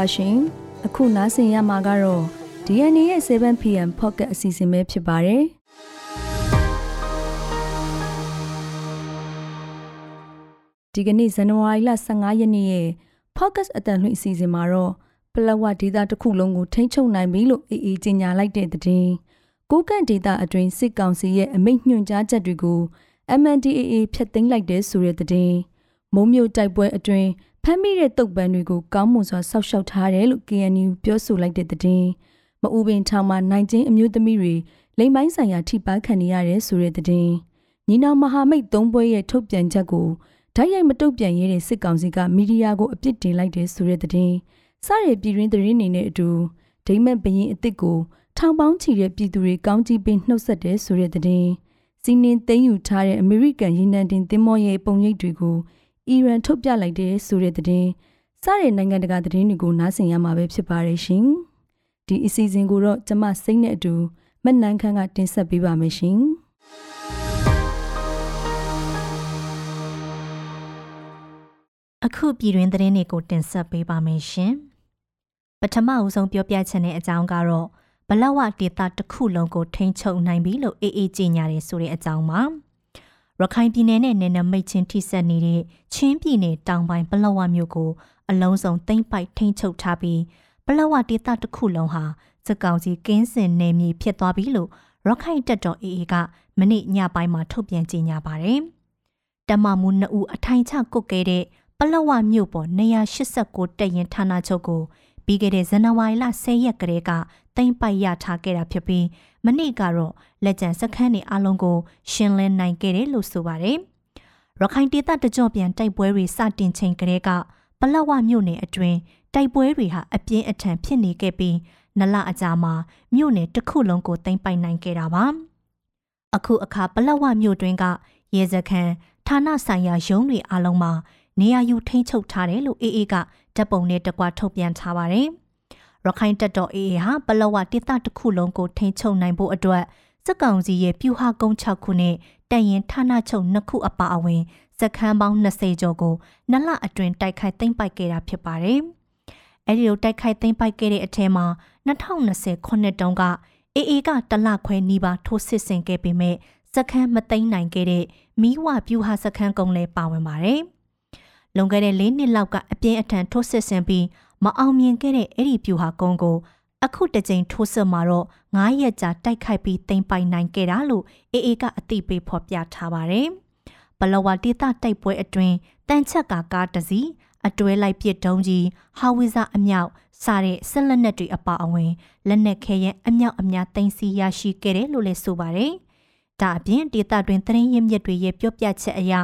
ပါရှင်အခုနားဆင်ရမှာကတော့ DNA ရဲ့ 7PM Pocket အစီအစဉ်ပဲဖြစ်ပါတယ်ဒီကနေ့ဇန်နဝါရီလ15ရက်နေ့ရဲ့ Pocket အတန်လွှင့်အစီအစဉ်မှာတော့ပလဝဒေတာတစ်ခုလုံးကိုထိန်းချုပ်နိုင်ပြီလို့အေးအေးကြေညာလိုက်တဲ့တဲ့ကိုကန့်ဒေတာအတွင်းစစ်ကောင်စီရဲ့အမိန့်ညွှန်ကြားချက်တွေကို MNDAA ဖျက်သိမ်းလိုက်တဲ့ဆိုတဲ့တဲ့မုံမျိုးတိုက်ပွဲအတွင်း ဖမ်းမိတဲ့တုတ်ပန်းတွေကိုကောင်းမွန်စွာဆောက်ရှောက်ထားတယ်လို့ KNU ပြောဆိုလိုက်တဲ့တဲ့မအူပင်ထောင်မှာနိုင်ချင်းအမျိုးသမီးတွေလိမ်ပိုင်းဆိုင်ရာထိပါခံနေရတယ်ဆိုတဲ့တဲ့ညီနောင်မဟာမိတ်သုံးပွဲရဲ့ထုတ်ပြန်ချက်ကိုဓာတ်ရိုက်မတုတ်ပြန်ရတဲ့စစ်ကောင်စီကမီဒီယာကိုအပြစ်တင်လိုက်တယ်ဆိုတဲ့တဲ့စရပြည်တွင်းသတင်းနေနဲ့အတူဒိမတ်ဘရင်အစ်စ်ကိုထောင်ပေါင်းချီတဲ့ပြည်သူတွေကောင်းကြီးပေးနှုတ်ဆက်တယ်ဆိုတဲ့တဲ့စီနင်းသိမ်းယူထားတဲ့အမေရိကန်ရေနံတင်သင်္ဘောရဲ့ပုံရိပ်တွေကို အီရန်ထုတ်ပြလိုက်တဲ့ဆိုတဲ့သတင်းစတဲ့နိုင်ငံတကာသတင်းတွေကိုနားဆင်ရမှာပဲဖြစ်ပါတယ်ရှင်။ဒီအစီအစဉ်ကိုတော့ကျမစိတ်နဲ့အတူမက်နန်းခန်းကတင်ဆက်ပေးပါမယ်ရှင်။အခုပြည်တွင်သတင်းတွေကိုတင်ဆက်ပေးပါမယ်ရှင်။ပထမအဦးဆုံးပြောပြချင်တဲ့အကြောင်းကတော့ဘလဝဒေတာတစ်ခုလုံးကိုထိန်းချုပ်နိုင်ပြီလို့အေးအေးကြီးညာတယ်ဆိုတဲ့အကြောင်းပါ။ ရခိုင်ပြည်နယ်နဲ့နယ်နိမိတ်ချင်းထိစပ်နေတဲ့ချင်းပြည်နယ်တောင်ပိုင်းပလောဝမြို့ကို အလုံးစုံသိမ်းပိုက်ထိန်းချုပ်ထားပြီးပလောဝဒေသတစ်ခုလုံးဟာစကောင်စီကင်းစင်နယ်မြေဖြစ်သွားပြီလို့ရခိုင်တပ်တော် AA ကမနေ့ညပိုင်းမှာထုတ်ပြန်ကြေညာပါတယ်။တမမှုနှစ်ဦးအထိုင်ချကုတ်ခဲ့တဲ့ပလောဝမြို့ပေါ်189တပ်ရင်ဌာနချုပ်ကိုပြီးခဲ့တဲ့ဇန်နဝါရီလ10ရက်ကလေးက သိမ်းပိုက်ရထားခဲ့တာဖြစ်ပြီးမနေ့ကတော့လက်ကျန်စခန်းတွေအလုံးကို ရှင်းလင်းနိုင်ခဲ့တယ်လို့ဆိုပါတယ်။ရခိုင်ဒေသတကြော့ပြန်တိုက်ပွဲတွေစတင်ချိန်ကလေးကပလက်ဝမြို့နယ်အတွင်းတိုက်ပွဲတွေဟာအပြင်းအထန်ဖြစ်နေခဲ့ပြီးနလအကြာမှာမြို့နယ်တစ်ခုလုံးကိုသိမ်းပိုက်နိုင်ခဲ့တာပါ။အခုအခါပလက်ဝမြို့တွင်ကရဲစခန်းဌာနဆိုင်ရာရုံးတွေအလုံးမှာနေရာယူထိန်းချုပ်ထားတယ်လို့အေးအေးကဓာတ်ပုံနဲ့တကွထုတ်ပြန်ထားပါတယ်။ ရခိုင်တပ်တော်အေးအေးဟာပလောဝတိတတစ်ခုလုံးကိုထိန်းချုပ်နိုင်ဖို့အတွက်စစ်ကောင်စီရဲ့ပြူဟာကုန်း6ခုနဲ့တန်ရင်ဌာနချုပ်2ခုအပါအဝင်စခန်းပေါင်း20ကျော်ကိုနလအတွင်တိုက်ခိုက်သိမ်းပိုက်ခဲ့တာဖြစ်ပါတယ်။အဲဒီလိုတိုက်ခိုက်သိမ်းပိုက်ခဲ့တဲ့အထက်မှာ2020ခုနှစ်တုန်းကအေအေကတလခွဲနီးပါးထိုးစစ်ဆင်ခဲ့ပေမဲ့စခန်းမသိမ်းနိုင်ခဲ့တဲ့မီးဝပြူဟာစခန်းကုန်းလည်းပါဝင်ပါတယ်။လွန်ခဲ့တဲ့၄နှစ်လောက်ကအပြင်းအထန်ထိုးစစ်ဆင်ပြီး မအောင်မြင်ခဲ့တဲ့အဲ့ဒီပြူဟာကုန်းကိုအခုတစ်ကြိမ်ထိုးစစ်မှာတော့9ရက်ကြာတိုက်ခိုက်ပြီးတင်ပိုင်နိုင်ခဲ့တာလို့အေအေကအသိပေးဖော်ပြထားပါတယ်။ဘလဝတိတတိုက်ပွဲအတွင်းတန်ချက်ကကားတစ်စီးအတွဲလိုက်ပစ်တုံးကြီးဟာဝီဇာအမြောက်စားတဲ့ဆက်လက်နက်တွေအပါအဝင်လက်နက်ခဲရဲ့အမြောက်အများတင်စီရရှိခဲ့တယ်လို့လည်းဆိုပါတယ်။ဒါအပြင်ဒေသတွင်သတင်းရင်းမြစ်တွေရဲ့ပြောပြချက်အရ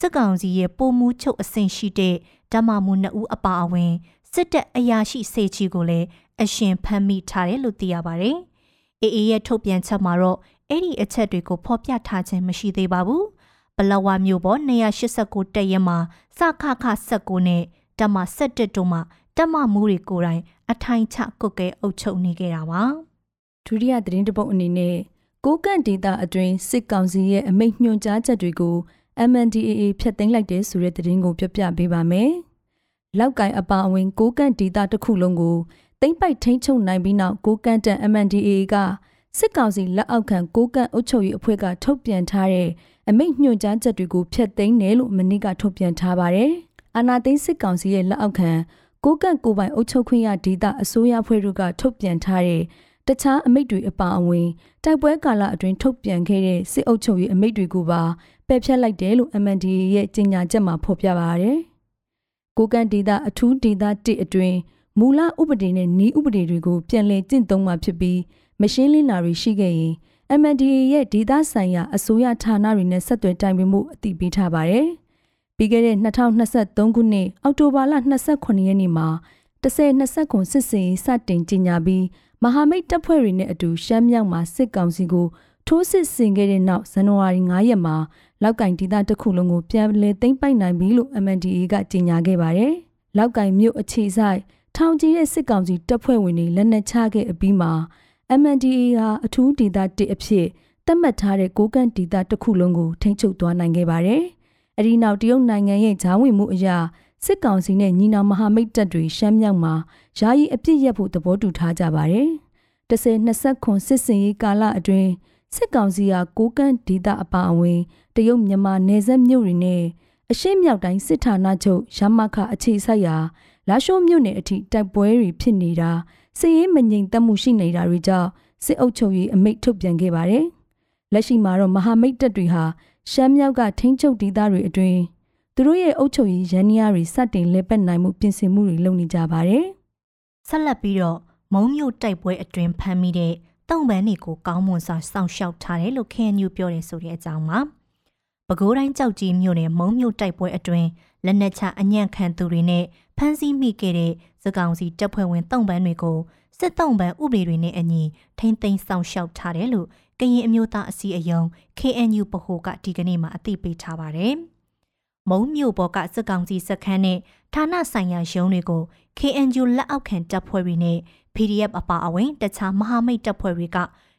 စစ်ကောင်စီရဲ့ပုံမှုချုပ်အဆင့်ရှိတဲ့ဓမ္မမူနှစ်ဦးအပါအဝင် စစ်တပ်အရာရှိစေချီကိုလည်းအရှင်ဖမ်းမိထားတယ်လို့သိရပါတယ်။အေအေရဲ့ထုတ်ပြန်ချက်မှာတော့အဲ့ဒီအချက်တွေကိုဖော်ပြထားခြင်းမရှိသေးပါဘူး။ပလဝါမျိုးပေါ်289တက်ရဲမှာစခခ19နဲ့တမ17တို့မှာတမမူတွေကိုယ်တိုင်အထိုင်ချကုတ်ကဲအုပ်ချုပ်နေခဲ့တာပါ။ဒုတိယသတင်းတပုတ်အနေနဲ့ကိုကန့်ဒေတာအတွင်းစစ်ကောင်စီရဲ့အမိန့်ညွှန်ကြားချက်တွေကို MNDAA ဖျက်သိမ်းလိုက်တဲ့ဆိုတဲ့သတင်းကိုပြပြပေးပါမယ်။ လောက်ကင်အပါအဝင်ကိုကန့်ဒေတာတစ်ခုလုံးကိုသိမ့်ပိုက်ထိန်းချုပ်နိုင်ပြီးနောက်ကိုကန့်တန် MNDAA ကစစ်ကောင်စီလက်အောက်ခံကိုကန့်အုပ်ချုပ်ရေးအဖွဲ့ကထုတ်ပြန်ထားတဲ့အမိန့်ညွှန်ကြားချက်တွေကိုဖျက်သိမ်းတယ်လို့မနေ့ကထုတ်ပြန်ထားပါတယ်။အာနာသိန်းစစ်ကောင်စီရဲ့လက်အောက်ခံကိုကန့်ကိုပိုင်အုပ်ချုပ်ခွင့်ရဒေသအစိုးရဖွဲ့တို့ကထုတ်ပြန်ထားတဲ့တခြားအမိတ်တွေအပါအဝင်တိုက်ပွဲကာလအတွင်းထုတ်ပြန်ခဲ့တဲ့စစ်အုပ်ချုပ်ရေးအမိတ်တွေကိုပါပယ်ဖျက်လိုက်တယ်လို့ MND ရဲ့ကြေညာချက်မှာဖော်ပြပါရတယ်။ ကိုကန်ဒေတာအထူးဒေတာ1အတွင်းမူလဥပဒေနဲ့နီးဥပဒေတွေကိုပြန်လည်ကျင့်သုံးမှာဖြစ်ပြီးမရှင်းလင်းတာတွေရှိခဲ့ရင် MNDA ရဲ့ဒေတာဆိုင်ရာအစိုးရဌာနတွေနဲ့ဆက်သွယ်တိုင်ပင်မှုအသိပေးထားပါတယ်။ပြီးခဲ့တဲ့2023ခုနှစ်အောက်တိုဘာလ28ရက်နေ့မှာ10-20ခုစစ်စင်စတင်ကြီးညာပြီးမဟာမိတ်တပ်ဖွဲ့တွေနဲ့အတူရှမ်းမြောက်မှာစစ်ကောင်စီကို ထိုးစစ်ဆင်ခဲ့တဲ့နောက်ဇန်နဝါရီ9ရက်မှာလောက်ကင်ဒေသတစ်ခုလုံးကိုပြန်လည်သိမ်းပိုက်နိုင်ပြီလို့ MNDA ကကြေညာခဲ့ပါတယ်။လောက်ကင်မြို့အခြေဆိုင်ထောင်ကြီးတဲ့စစ်ကောင်စီတပ်ဖွဲ့ဝင်တွေလက်နက်ချခဲ့အပြီးမှာ MNDA ဟာအထူးဒေသတစ်အဖြစ်သတ်မှတ်ထားတဲ့ကိုကန့်ဒေသတစ်ခုလုံးကိုထိန်းချုပ်သွားနိုင်ခဲ့ပါတယ်။အဒီနောက်တရုတ်နိုင်ငံရဲ့ဂျားဝင်မှုအရာစစ်ကောင်စီနဲ့ညီနောင်မဟာမိတ်တပ်တွေရှမ်းမြောက်မှာယာယီအပြစ်ရက်ဖို့သဘောတူထားကြပါတယ်။10-20ခွန်စစ်စင်ရေးကာလအတွင်း စစ်ကောင်စီဟာကိုကန့်ဒေသအပါအဝင်တရုတ်မြန်မာနယ်စပ်မြို့တွေနဲ့အရှေ့မြောက်တိုင်းစစ်ဌာနချုပ်ရမခအခြေစိုက်ရာလာရှိုးမြို့နယ်အထိတိုက်ပွဲတွေဖြစ်နေတာစစ်ရေးမငြိမ်သက်မှုရှိနေတာတွေကြောင့်စစ်အုပ်ချုပ်ရေးအမိန့်ထုတ်ပြန်ခဲ့ပါတယ်။လက်ရှိမှာတော့မဟာမိတ်တပ်တွေဟာရှမ်းမြောက်ကထိန်းချုပ်ဒေသတွေအတွင်းသူတို့ရဲ့အုပ်ချုပ်ရေးရန်ရာတွေစတင်လဲပတ်နိုင်မှုပြင်ဆင်မှုတွေလုပ်နေကြပါတယ်။ဆက်လက်ပြီးတော့မုံမြို့တိုက်ပွဲအတွင်ဖမ်းမိတဲ့ တုံပန်းတွေကိုကောင်းမွန်စွာစောင့်ရှောက်ထားတယ်လို့ KNU ပြောတယ်ဆိုတဲ့အကြောင်းပါ။ပဲခူးတိုင်းကြောက်ကြီးမြို့နယ်မုံမြို့တိုက်ပွဲအတွင်လက်နက်ချအညံ့ခံသူတွေနဲ့ဖမ်းဆီးမိခဲ့တဲ့စကောင်စီတပ်ဖွဲ့ဝင်တုံပန်းတွေကိုစစ်တုံပန်းဥပဒေတွေနဲ့အညီထိမ့်သိမ်းဆောင်ရှောက်ထားတယ်လို့ကရင်အမျိုးသားအစည်းအရုံး KNU ပဟိုကဒီကနေ့မှအသိပေးထားပါတယ်။ မုံမြို့ပေါ်ကစစ်ကောင်စီစခန်းနဲ့ဌာနဆိုင်ရာရုံးတွေကို KNU လက်အောက်ခံတပ်ဖွဲ့တွေနဲ့ PDF အပါအဝင်တခြားမဟာမိတ်တပ်ဖွဲ့တွေက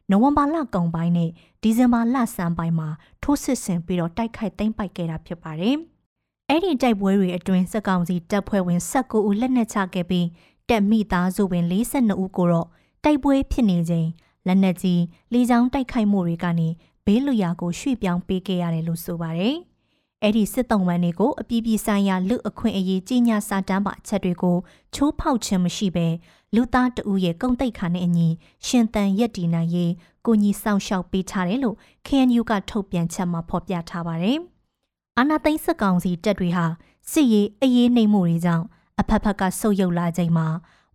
နိုဝင်ဘာလကုန်ပိုင်းနဲ့ဒီဇင်ဘာလဆန်းပိုင်းမှာထိုးစစ်ဆင်ပြီးတော့တိုက်ခိုက်သိမ်းပိုက်ခဲ့တာဖြစ်ပါတယ်။အဲ့ဒီတိုက်ပွဲတွေအတွင်းစက်ကောင်စီတပ်ဖွဲ့ဝင်19ဦးလက်နက်ချခဲ့ပြီးတက်မိသားစုဝင်42ဦးကိုတော့တိုက်ပွဲဖြစ်နေချိန်လက်နက်ကြီးလေကြောင်းတိုက်ခိုက်မှုတွေကနေဘေးလွရာကိုရွှေ့ပြောင်းပေးခဲ့ရတယ်လို့ဆိုပါတယ်။ အဲ့ဒီစစ်တုံးပန်းတွေကိုအပြည်ပြည်ဆိုင်ရာလူအခွင့်အရေးကြီးညာစာတမ်းပါအချက်တွေကိုချိုးဖောက်ခြင်းမရှိဘဲလူသားတဦးရဲ့ကုံတိတ်ခါနဲ့အညီရှင်တန်ရက်တီနိုင်ရေးကိုကြီးစောင့်ရှောက်ပေးထားတယ်လို့ KNU ကထုတ်ပြန်ချက်မှာဖော်ပြထားပါတယ်။အာနာသိန်းစကောင်စီတပ်တွေဟာစစ်ရေးအရေးနှိမ်မှုတွေကြောင့်အဖက်ဖက်ကဆုတ်ယုတ်လာချိန်မှာ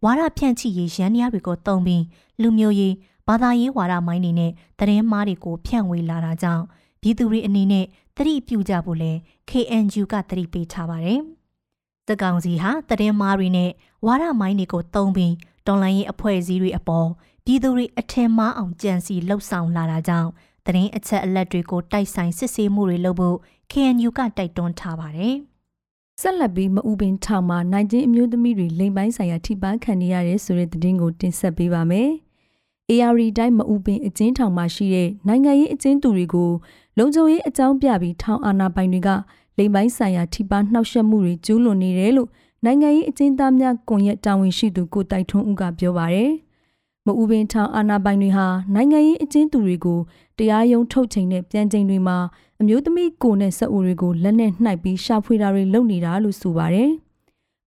ဝါရဖြန့်ချိရေးရန်ရားတွေကိုတုံးပြီးလူမျိုးရေးဘာသာရေးဝါဒမိုင်းတွေနဲ့သတင်းမှားတွေကိုဖြန့်ဝေလာတာကြောင့်ပြည်သူတွေအနေနဲ့ သတိပြုကြဖို့လဲ KNU ကသတိပေးထားပါတယ်။သကောင်စီဟာသတင်းမှားတွေနဲ့ဝါဒမိုင်းတွေကိုတုံးပြီးတော်လိုင်းရေးအဖွဲ့အစည်းတွေအပေါ်ပြည်သူတွေအထင်မှားအောင်ကြံစီလှုပ်ဆောင်လာတာကြောင့်သတင်းအချက်အလက်တွေကိုတိုက်ဆိုင်စစ်ဆေးမှုတွေလုပ်ဖို့ KNU ကတိုက်တွန်းထားပါတယ်။ဆက်လက်ပြီးမအူပင်ထောင်မှာနိုင်ကျင်းအမျိုးသမီးတွေလိမ်ပိုင်းဆိုင်ရာထိပန်းခံနေရတဲ့ဆိုတဲ့သတင်းကိုတင်ဆက်ပေးပါမယ်။ AR တိုင်းမအူပင်အကျဉ်းထောင်မှာရှိတဲ့နိုင်ငံရေးအကျဉ်းသူတွေကို လုံခြုံရေးအကြောင်းပြပြီးထောင်အာဏာပိုင်တွေကလိမ်ပိုင်းဆိုင်ရာထိပန်းနှောက်ယှက်မှုတွေကျူးလွန်နေတယ်လို့နိုင်ငံရေးအကျဉ်းသားများကွန်ရက်တာဝန်ရှိသူကိုတိုက်ထွန်းဦးကပြောပါရယ်မအူပင်ထောင်အာဏာပိုင်တွေဟာနိုင်ငံရေးအကျဉ်းသူတွေကိုတရားရုံးထုတ်ချိန်နဲ့ပြန်ချိန်တွေမှာအမျိုးသမီးကိုနဲ့ဆက်အူတွေကိုလက်နဲ့နှိုက်ပြီးရှာဖွေတာတွေလုပ်နေတာလို့ဆိုပါရယ်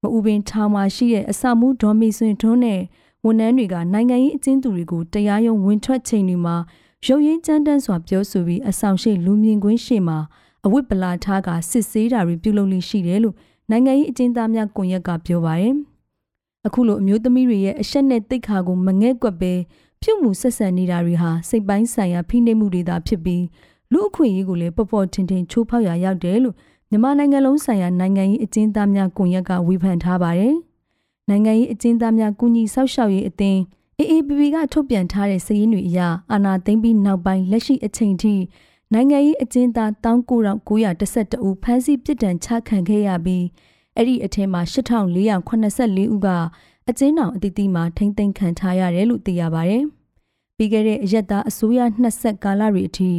မအူပင်ထောင်မှာရှိတဲ့အစမှုဒေါ်မီဆွင်ထွန်းနဲ့ဝန်ထမ်းတွေကနိုင်ငံရေးအကျဉ်းသူတွေကိုတရားရုံးဝင်ထွက်ချိန်တွေမှာ ရုပ်ရင်းကြမ်းတမ်းစွာပြောဆိုပြီးအဆောင်ရှိလူမြင်ကွင်းရှိမှာအဝိပလာထားကစစ်ဆေးတာတွေပြုလုပ်လို့ရှိတယ်လို့နိုင်ငံရေးအကျဉ်းသားများကွန်ရက်ကပြောပါရယ်အခုလိုအမျိုးသမီးတွေရဲ့အဆက်နဲ့တိတ်ခါကိုမငဲ့ကွက်ပဲပြုတ်မှုဆက်ဆံနေတာတွေဟာစိတ်ပိုင်းဆိုင်ရာဖိနှိပ်မှုတွေသာဖြစ်ပြီးလူအခွင့်အရေးကိုလည်းပေါ်ပေါ်ထင်ထင်ချိုးဖောက်ရရောက်တယ်လို့မြန်မာနိုင်ငံလုံးဆိုင်ရာနိုင်ငံရေးအကျဉ်းသားများကွန်ရက်ကဝေဖန်ထားပါတယ်။နိုင်ငံရေးအကျဉ်းသားများကုညီဆောက်ရှောက်ရေးအသင်း AAPP ကထုတ်ပြန်ထားတဲ့စာရင်းတွေအရအာဏာသိမ်းပြီးနောက်ပိုင်းလက်ရှိအချိန်ထိနိုင်ငံရေးအကျဉ်းသား19912ဦးဖမ်းဆီးပြစ်ဒဏ်ချခံခဲ့ရပြီးအဲ့ဒီအထက်မှာ8484ဦးကအကျဉ်းထောင်အသီးသီးမှာထိမ့်သိမ်းခံထားရတယ်လို့သိရပါဗျ။ပြီးခဲ့တဲ့အရက်သားအစိုးရနှစ်ဆက်ကာလတွေအထိ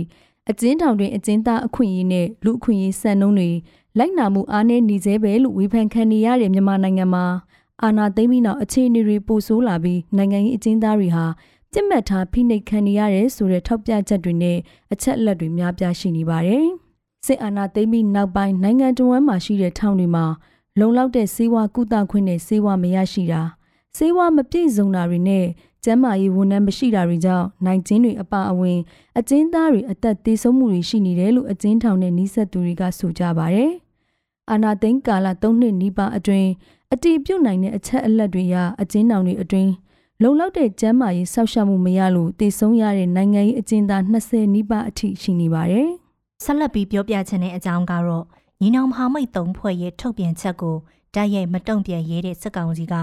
အကျဉ်းထောင်တွင်အကျဉ်းသားအခွင့်အရေးနဲ့လူအခွင့်အရေးစံနှုန်းတွေလိုက်နာမှုအားနည်းနေသေးပဲလို့ဝေဖန်ခံနေရတဲ့မြန်မာနိုင်ငံမှာ အာဏာသိမ်းပြီးနောက်အခြေအနေတွေပိုဆိုးလာပြီးနိုင်ငံရေးအကျဉ်းသားတွေဟာပြစ်မှတ်ထားဖိနှိပ်ခံနေရတယ်ဆိုတဲ့ထောက်ပြချက်တွေနဲ့အချက်အလက်တွေများပြားရှိနေပါတယ်။စစ်အာဏာသိမ်းပြီးနောက်ပိုင်းနိုင်ငံတော်ဝန်မှာရှိတဲ့ထောင်တွေမှာလုံလောက်တဲ့စေဝါကုသခွင့်နဲ့စေဝါမရရှိတာစေဝါမပြည့်စုံတာတွေနဲ့ကျန်းမာရေးဝန်ထမ်းမရှိတာတွေကြောင့်နိုင်ကျင်းတွေအပါအဝင်အကျဉ်းသားတွေအသက်သေဆုံးမှုတွေရှိနေတယ်လို့အကျဉ်းထောင်နဲ့နှိစက်သူတွေကဆိုကြပါတယ်။အာနာသိန်းကာလ၃နှစ်နီးပါးအတွင်း အတီးပြုတ်နိုင်တဲ့အချက်အလက်တွေရအကျဉ်းထောင်တွေအတွင်းလုံလောက်တဲ့ကျန်းမာရေးစောင့်ရှောက်မှုမရလို့တည်ဆုံးရတဲ့နိုင်ငံရေးအကျဉ်းသား20နီးပါးအထိရှိနေပါတယ်။ဆက်လက်ပြီးပြောပြချင်တဲ့အကြောင်းကတော့ညီနောင်မဟာမိတ်သုံးဖွဲ့ရဲ့ထုတ်ပြန်ချက်ကိုတိုက်ရိုက်မတုံ့ပြန်ရေးတဲ့စက်ကောင်စီက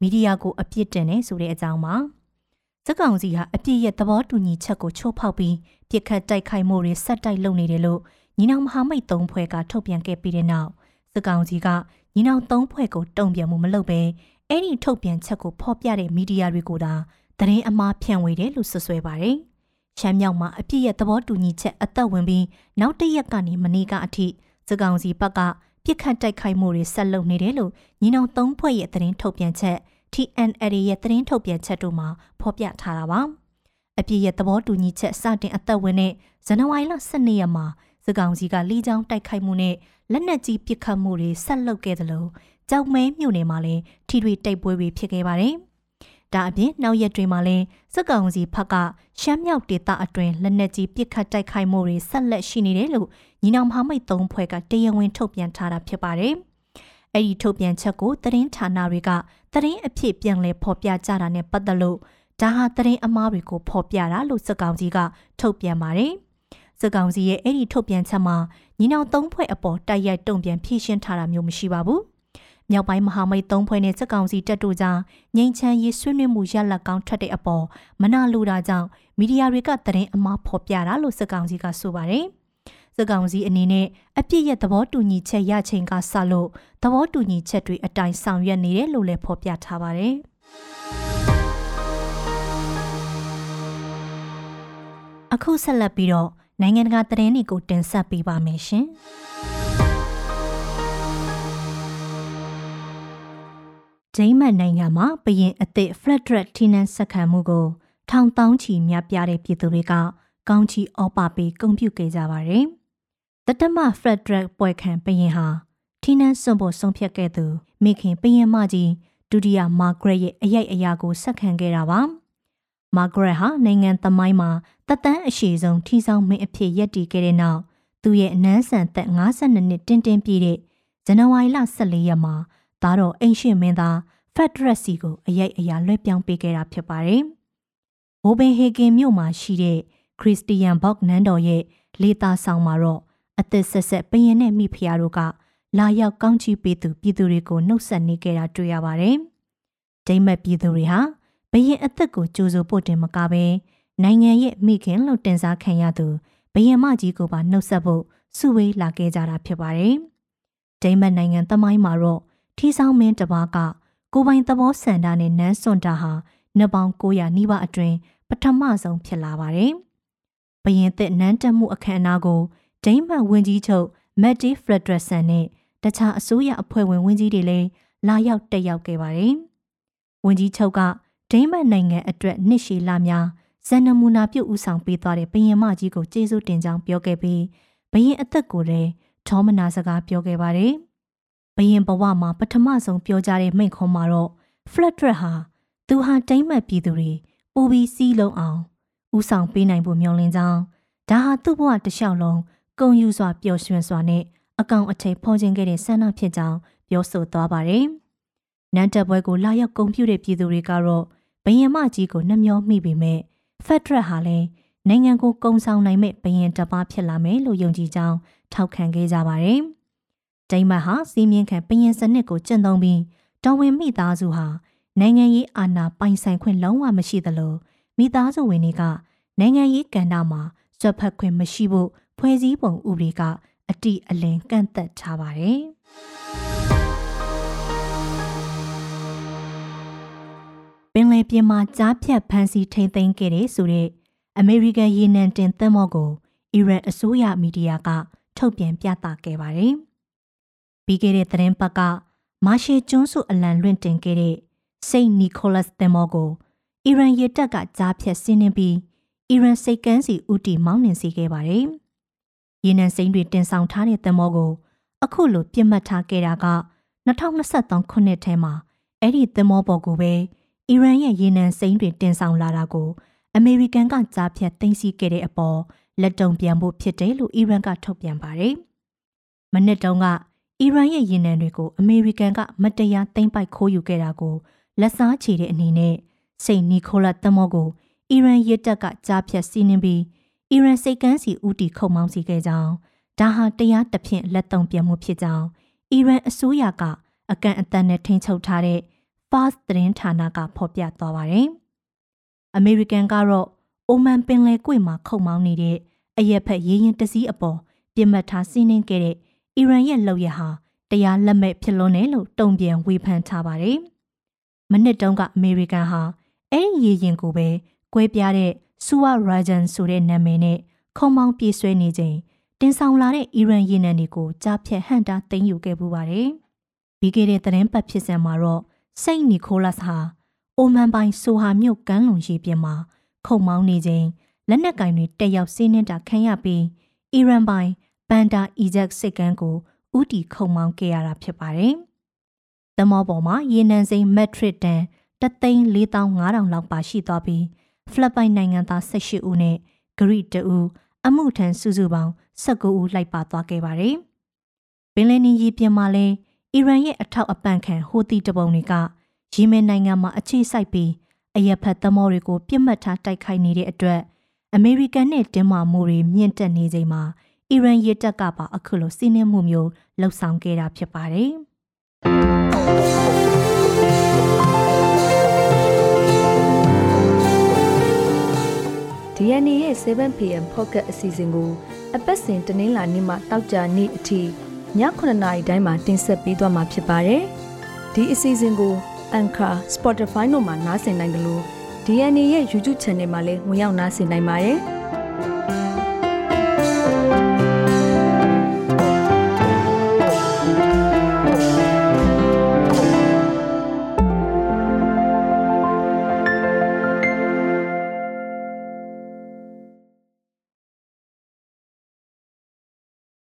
မီဒီယာကိုအပြစ်တင်နေဆိုတဲ့အကြောင်းပါ။စက်ကောင်စီဟာအပြစ်ရဲ့သဘောတူညီချက်ကိုချိုးဖောက်ပြီးပြစ်ခတ်တိုက်ခိုက်မှုတွေဆက်တိုက်လုပ်နေတယ်လို့ညီနောင်မဟာမိတ်သုံးဖွဲ့ကထုတ်ပြန်ခဲ့ပြီးတဲ့နောက် စက်ကောင်စီကညီနောင်သုံးဖွဲ့ကိုတုံ့ပြန်မှုမလုပ်ဘဲအဲ့ဒီထုတ်ပြန်ချက်ကိုဖော်ပြတဲ့မီဒီယာတွေကိုသာသတင်းအမှားဖြန့်ဝေတယ်လို့ဆွဆွဲပါတယ်။ရှမ်းမြောက်မှာအပြစ်ရဲ့သဘောတူညီချက်အသက်ဝင်ပြီးနောက်တရက်ကနေမနေ့ကအထိစကောင်စီဘက်ကပြစ်ခတ်တိုက်ခိုက်မှုတွေဆက်လုပ်နေတယ်လို့ညီနောင်သုံးဖွဲ့ရဲ့သတင်းထုတ်ပြန်ချက် TNL ရဲ့သတင်းထုတ်ပြန်ချက်တို့မှာဖော်ပြထားတာပါ။အပြည့်ရဲ့သဘောတူညီချက်စတင်အသက်ဝင်တဲ့ဇန်နဝါရီလ12ရက်မှာ စကောင်စီကလီချောင်းတိုက်ခိုက်မှုနဲ့လက်နက်ကြီးပစ်ခတ်မှုတွေဆက်လုပ်ခဲ့တယ်လို့ကြောက်မဲမြို့နယ်မှာလည်းထိတွေ့တိုက်ပွဲတွေဖြစ်ခဲ့ပါတယ်။ဒါအပြင်နောက်ရက်တွေမှာလည်းစက်ကောင်စီဖက်ကရှမ်းမြောက်ဒေသအတွင်းလက်နက်ကြီးပစ်ခတ်တိုက်ခိုက်မှုတွေဆက်လက်ရှိနေတယ်လို့ညီနောင်မဟာမိတ်သုံးဖွဲ့ကတရားဝင်ထုတ်ပြန်ထားတာဖြစ်ပါတယ်။အဲ့ဒီထုတ်ပြန်ချက်ကိုသတင်းဌာနတွေကသတင်းအဖြစ်ပြန်လည်ဖော်ပြကြတာနဲ့ပတ်သက်လို့ဒါဟာသတင်းအမှားတွေကိုဖော်ပြတာလို့စက်ကောင်စီကထုတ်ပြန်ပါတယ်။ စက်ကောင်စီရဲ့အဲ့ဒီထုတ်ပြန်ချက်မှာညီနောင်သုံးဖွဲ့အပေါ်တိုက်ရိုက်တုံ့ပြန်ဖြည့်ရှင်းထားတာမျိုးမရှိပါဘူး။မြောက်ပိုင်းမဟာမိတ်သုံးဖွဲ့နဲ့စက်ကောင်စီတပ်တို့ကြားငိမ့်ချမ်းရေးဆွေးနွေးမှုရလဒ်ကောင်းထွက်တဲ့အပေါ်မနာလိုတာကြောင့်မီဒီယာတွေကသတင်းအမှားဖော်ပြတာလို့စက်ကောင်စီကဆိုပါတယ်။စက်ကောင်စီအနေနဲ့အပြစ်ရဲ့သဘောတူညီချက်ရချိန်ကစလို့သဘောတူညီချက်တွေအတိုင်းဆောင်ရွက်နေတယ်လို့လည်းဖော်ပြထားပါတယ်။အခုဆက်လက်ပြီးတော့ နိုင်ငံတကာသတင်းတွေကိုတင်ဆက်ပေးပါမယ်ရှင်။ဂျိမ်းမတ်နိုင်ငံမှာဘရင်အသစ် Frederick Tinan စက္ကန့်မှုကိုထောင်တောင်းချီများပြားတဲ့ပြည်သူတွေကကောင်းချီအော်ပါပေးဂုဏ်ပြုခဲ့ကြပါတယ်။တတမ Frederick ပွဲခံဘရင်ဟာ Tinan စွန့်ဖို့ဆုံးဖြတ်ခဲ့သူမိခင်ဘရင်မကြီးဒုတိယ Margaret ရဲ့အရိုက်အရာကိုဆက်ခံခဲ့တာပါ။ Margaret ဟာနိုင်ငံသမိုင်းမှာတသန်းအရှိဆုံးထီဆောင်မင်းအဖြစ်ရပ်တည်ခဲ့တဲ့နောက်သူ့ရဲ့အနန်းဆန်သက်52နှစ်တင်းတင်းပြည့်တဲ့ဇန်နဝါရီလ14ရက်မှာသားတော်အိမ်ရှင်မင်းသားဖက်ဒရက်စီကိုအရိုက်အရာလွှဲပြောင်းပေးခဲ့တာဖြစ်ပါတယ်။ဘိုဘင်ဟေဂင်မြို့မှာရှိတဲ့ခရစ်စတီယန်ဘော့နန်းတော်ရဲ့လေသာဆောင်မှာတော့အသက်ဆက်ဆက်ပရင်နဲ့မိဖုရားတို့ကလာရောက်ကောင်းချီးပေးသူပြည်သူတွေကိုနှုတ်ဆက်နေကြတာတွေ့ရပါတယ်။ဒိမတ်ပြည်သူတွေဟာ ဘရင်အသက်ကိုကြိုးစိုးဖို့တင်မကပဲနိုင်ငံရဲ့မိခင်လို့တင်စားခံရသူဘရင်မကြီးကိုပါနှုတ်ဆက်ဖို့စုဝေးလာခဲ့ကြတာဖြစ်ပါတယ်။ဒိမတ်နိုင်ငံတမိုင်းမှာတော့ထီဆောင်မင်းတပါးကကိုပိုင်သဘောဆန္ဒနဲ့နန်းစွန်တာဟာနှစ်ပေါင်း900နီးပါးအတွင်းပထမဆုံးဖြစ်လာပါတယ်။ဘရင်သစ်နန်းတက်မှုအခမ်းအနားကိုဒိမတ်ဝင်ကြီးချုပ်မက်တီဖရက်ဒရက်ဆန်နဲ့တခြားအစိုးရအဖွဲ့ဝင်ဝင်ကြီးတွေလည်းလာရောက်တက်ရောက်ခဲ့ပါတယ်။ဝင်ကြီးချုပ်က ဒိမတ်နိုင်ငံအတွက်နှစ်ရှည်လများဇန်နမူနာပြုတ်ဦးဆောင်ပေးသွားတဲ့ဘရင်မကြီးကိုကျေးဇူးတင်ကြောင်းပြောခဲ့ပြီးဘရင်အသက်ကိုလည်းထောမနာစကားပြောခဲ့ပါတယ်။ဘရင်ဘဝမှာပထမဆုံးပြောကြတဲ့မိန့်ခွန်းမှာတော့ Flatred ဟာသူဟာတိမ့်မှတ်ပြည်သူတွေပူပြီးစီးလုံးအောင်ဦးဆောင်ပေးနိုင်ဖို့မျှော်လင့်ကြောင်းဒါဟာသူ့ဘဝတစ်လျှောက်လုံးကုံယူစွာပျော်ရွှင်စွာနဲ့အကောင်အထည်ဖော်ခြင်းခဲ့တဲ့ဆန္ဒဖြစ်ကြောင်းပြောဆိုသွားပါတယ်။နန်းတက်ပွဲကိုလာရောက်ဂုဏ်ပြုတဲ့ပြည်သူတွေကတော့ ဘယင်မကြီးကိုနှမျောမိပေမဲ့ဖက်ဒရယ်ဟာလည်းနိုင်ငံကိုကုံဆောင်နိုင်မဲ့ဘယင်တပားဖြစ်လာမယ်လို့ယုံကြည်ကြောင်းထောက်ခံခဲ့ကြပါတယ်။ဒိမတ်ဟာစီးမြင့်ခံဘယင်စနစ်ကိုကျင့်သုံးပြီးတော်ဝင်မိသားစုဟာနိုင်ငံရေးအာဏာပိုင်ဆိုင်ခွင့်လုံးဝမရှိသလိုမိသားစုဝင်တွေကနိုင်ငံရေးကဏ္ဍမှာဆွတ်ဖက်ခွင့်မရှိဖို့ဖွဲ့စည်းပုံဥပဒေကအတိအလင်းကန့်သက်ထားပါတယ်။ ပင်လယ်ပြင်မှာကြားဖြတ်ဖမ်းဆီးထိန်းသိမ်းခဲ့တဲ့ဆိုတဲ့အမေရိကန်ရေနံတင်သင်္ဘောကိုအီရန်အစိုးရမီဒီယာက ထုတ်ပြန်ပြသခဲ့ပါတယ်။ပြီးခဲ့တဲ့သတင်းပတ်ကမာရှေကျွန်းစုအလံလွင့်တင်ခဲ့တဲ့စိတ်နီကိုလတ်သင်္ဘောကိုအီရန်ရေတပ်ကကြားဖြတ်ဆင်းနှင်းပြီးအီရန်စိတ်ကမ်းစီဦးတီမောင်းနှင်စေခဲ့ပါတယ်။ရေနံစိမ်းတွေတင်ဆောင်ထားတဲ့သင်္ဘောကို အခုလိုပြစ်မှတ်ထားခဲ့တာက2023ခုနှစ်ထဲမှာအဲ့ဒီသင်္ဘောပေါ်ကိုပဲ အီရန်ရဲ့ရေနံစိမ်းတွေတင်ဆောင်လာတာကို အမေရိကန်ကကြားဖြတ်သိမ်းဆည်းခဲ့တဲ့အပေါ်လက်တုံပြန်ဖို့ဖြစ်တယ်လို့အီရန်ကထုတ်ပြန်ပါတယ်။မနစ်တုန်းကအီရန်ရဲ့ရေနံတွေကိုအမေရိကန်ကမတရားသိမ်းပိုက်ခိုးယူခဲ့တာကိုလက်စားချေတဲ့အနေနဲ့စိတ်နီကိုလတ်သမောကိုအီရန်ရဲတပ်ကကြားဖြတ်စီးနှင်းပြီးအီရန်စိတ်ကမ်းစီဦးတီခုံမောင်းစီခဲ့ကြောင်းဒါဟာတရားတဖြင့်လက်တုံပြန်မှုဖြစ်ကြောင်းအီရန်အစိုးရကအကန့်အသတ်နဲ့ထိန်းချုပ်ထားတဲ့ Fast သတင်းဌာနကဖော်ပြသွားပါတယ်။အမေရိကန်ကတော့အိုမန်ပင်လယ်ကွေ့မှာခုံမောင်းနေတဲ့အရက်ဖက်ရေရင်တစည်းအပေါ်ပြစ်မှတ်ထားစီးနှင်းခဲ့တဲ့အီရန်ရဲ့လုပ်ရဟာတရားလက်မဲ့ဖြစ်လွန်းတယ်လို့တုံ့ပြန်ဝေဖန်ထားပါတယ်။မနစ်တုန်းကအမေရိကန်ဟာအဲ့ဒီရေရင်ကိုပဲကွဲပြားတဲ့ဆူဝါရာဂျန်ဆိုတဲ့နာမည်နဲ့ခုံမောင်းပြေးဆွဲနေချိန်တတင်ဆောင်လာတဲ့အီရန်ရေနံတွေကိုကြားဖြတ်ဟန်တာသိမ်းယူခဲ့ပူပါတယ်။ပြီးခဲ့တဲ့သတင်းပတ်ဖြစ်စဉ်မှာတော့ စိတ်နီခိုလတ်ဟာအိုမန်ပိုင်ဆိုဟာမြို့ကမ်းလွန်ရေပြင်မှာခုံမောင်းနေချိန်လက်နက်ကင်တွေတက်ရောက်စီးနှင်းတာခံရပြီးအီရန်ပိုင်ဘန်ဒါအီဂျက်စစ်ကမ်းကိုဥတီခုံမောင်းခဲ့ရတာဖြစ်ပါတယ်။သမောပေါ်မှာရေနံစိမ်းမက်ထရစ်တန်3,4500လောက်ပါရှိသွားပြီးဖလစ်ပိုင်နိုင်ငံသား18ဦးနဲ့ဂရိတအူအမှုထမ်းစုစုပေါင်း19ဦးလိုက်ပါသွားခဲ့ပါတယ်။ပင်လယ်နီရေပြင်မှာလည်း အီရန်ရဲ့အထောက်အပံ့ခံဟိုတီတပုံတွေကယီမင်နိုင်ငံမှာအခြေစိုက်ပြီးအရက်ဖက်သမောတွေကိုပြစ်မှတ်ထားတိုက်ခိုက်နေတဲ့အတွက်အမေရိကန်နဲ့တင်းမာမှုတွေမြင့်တက်နေချိန်မှာအီရန်ရေတပ်ကပါအခုလိုစီးနှင်းမှုမျိုးလှုပ်ဆောင်ခဲ့တာဖြစ်ပါတယ်။ DNA ရဲ့ 7pm pocket အစီအစဉ်ကိုအပတ်စဉ်တနင်္လာနေ့မှတောက်ကြနေ့အထိ ည9:00နာရီတိုင်းမှာတင်ဆက်ပေးသွားမှာဖြစ်ပါတယ်။ဒီအစီအစဉ်ကို Anchor, Spotify တို့မှာနားဆင်နိုင်တယ်လို့ DNA ရဲ့ YouTube Channel မှာလည်းဝင်ရောက်နားဆင်နိုင်ပါတယ်။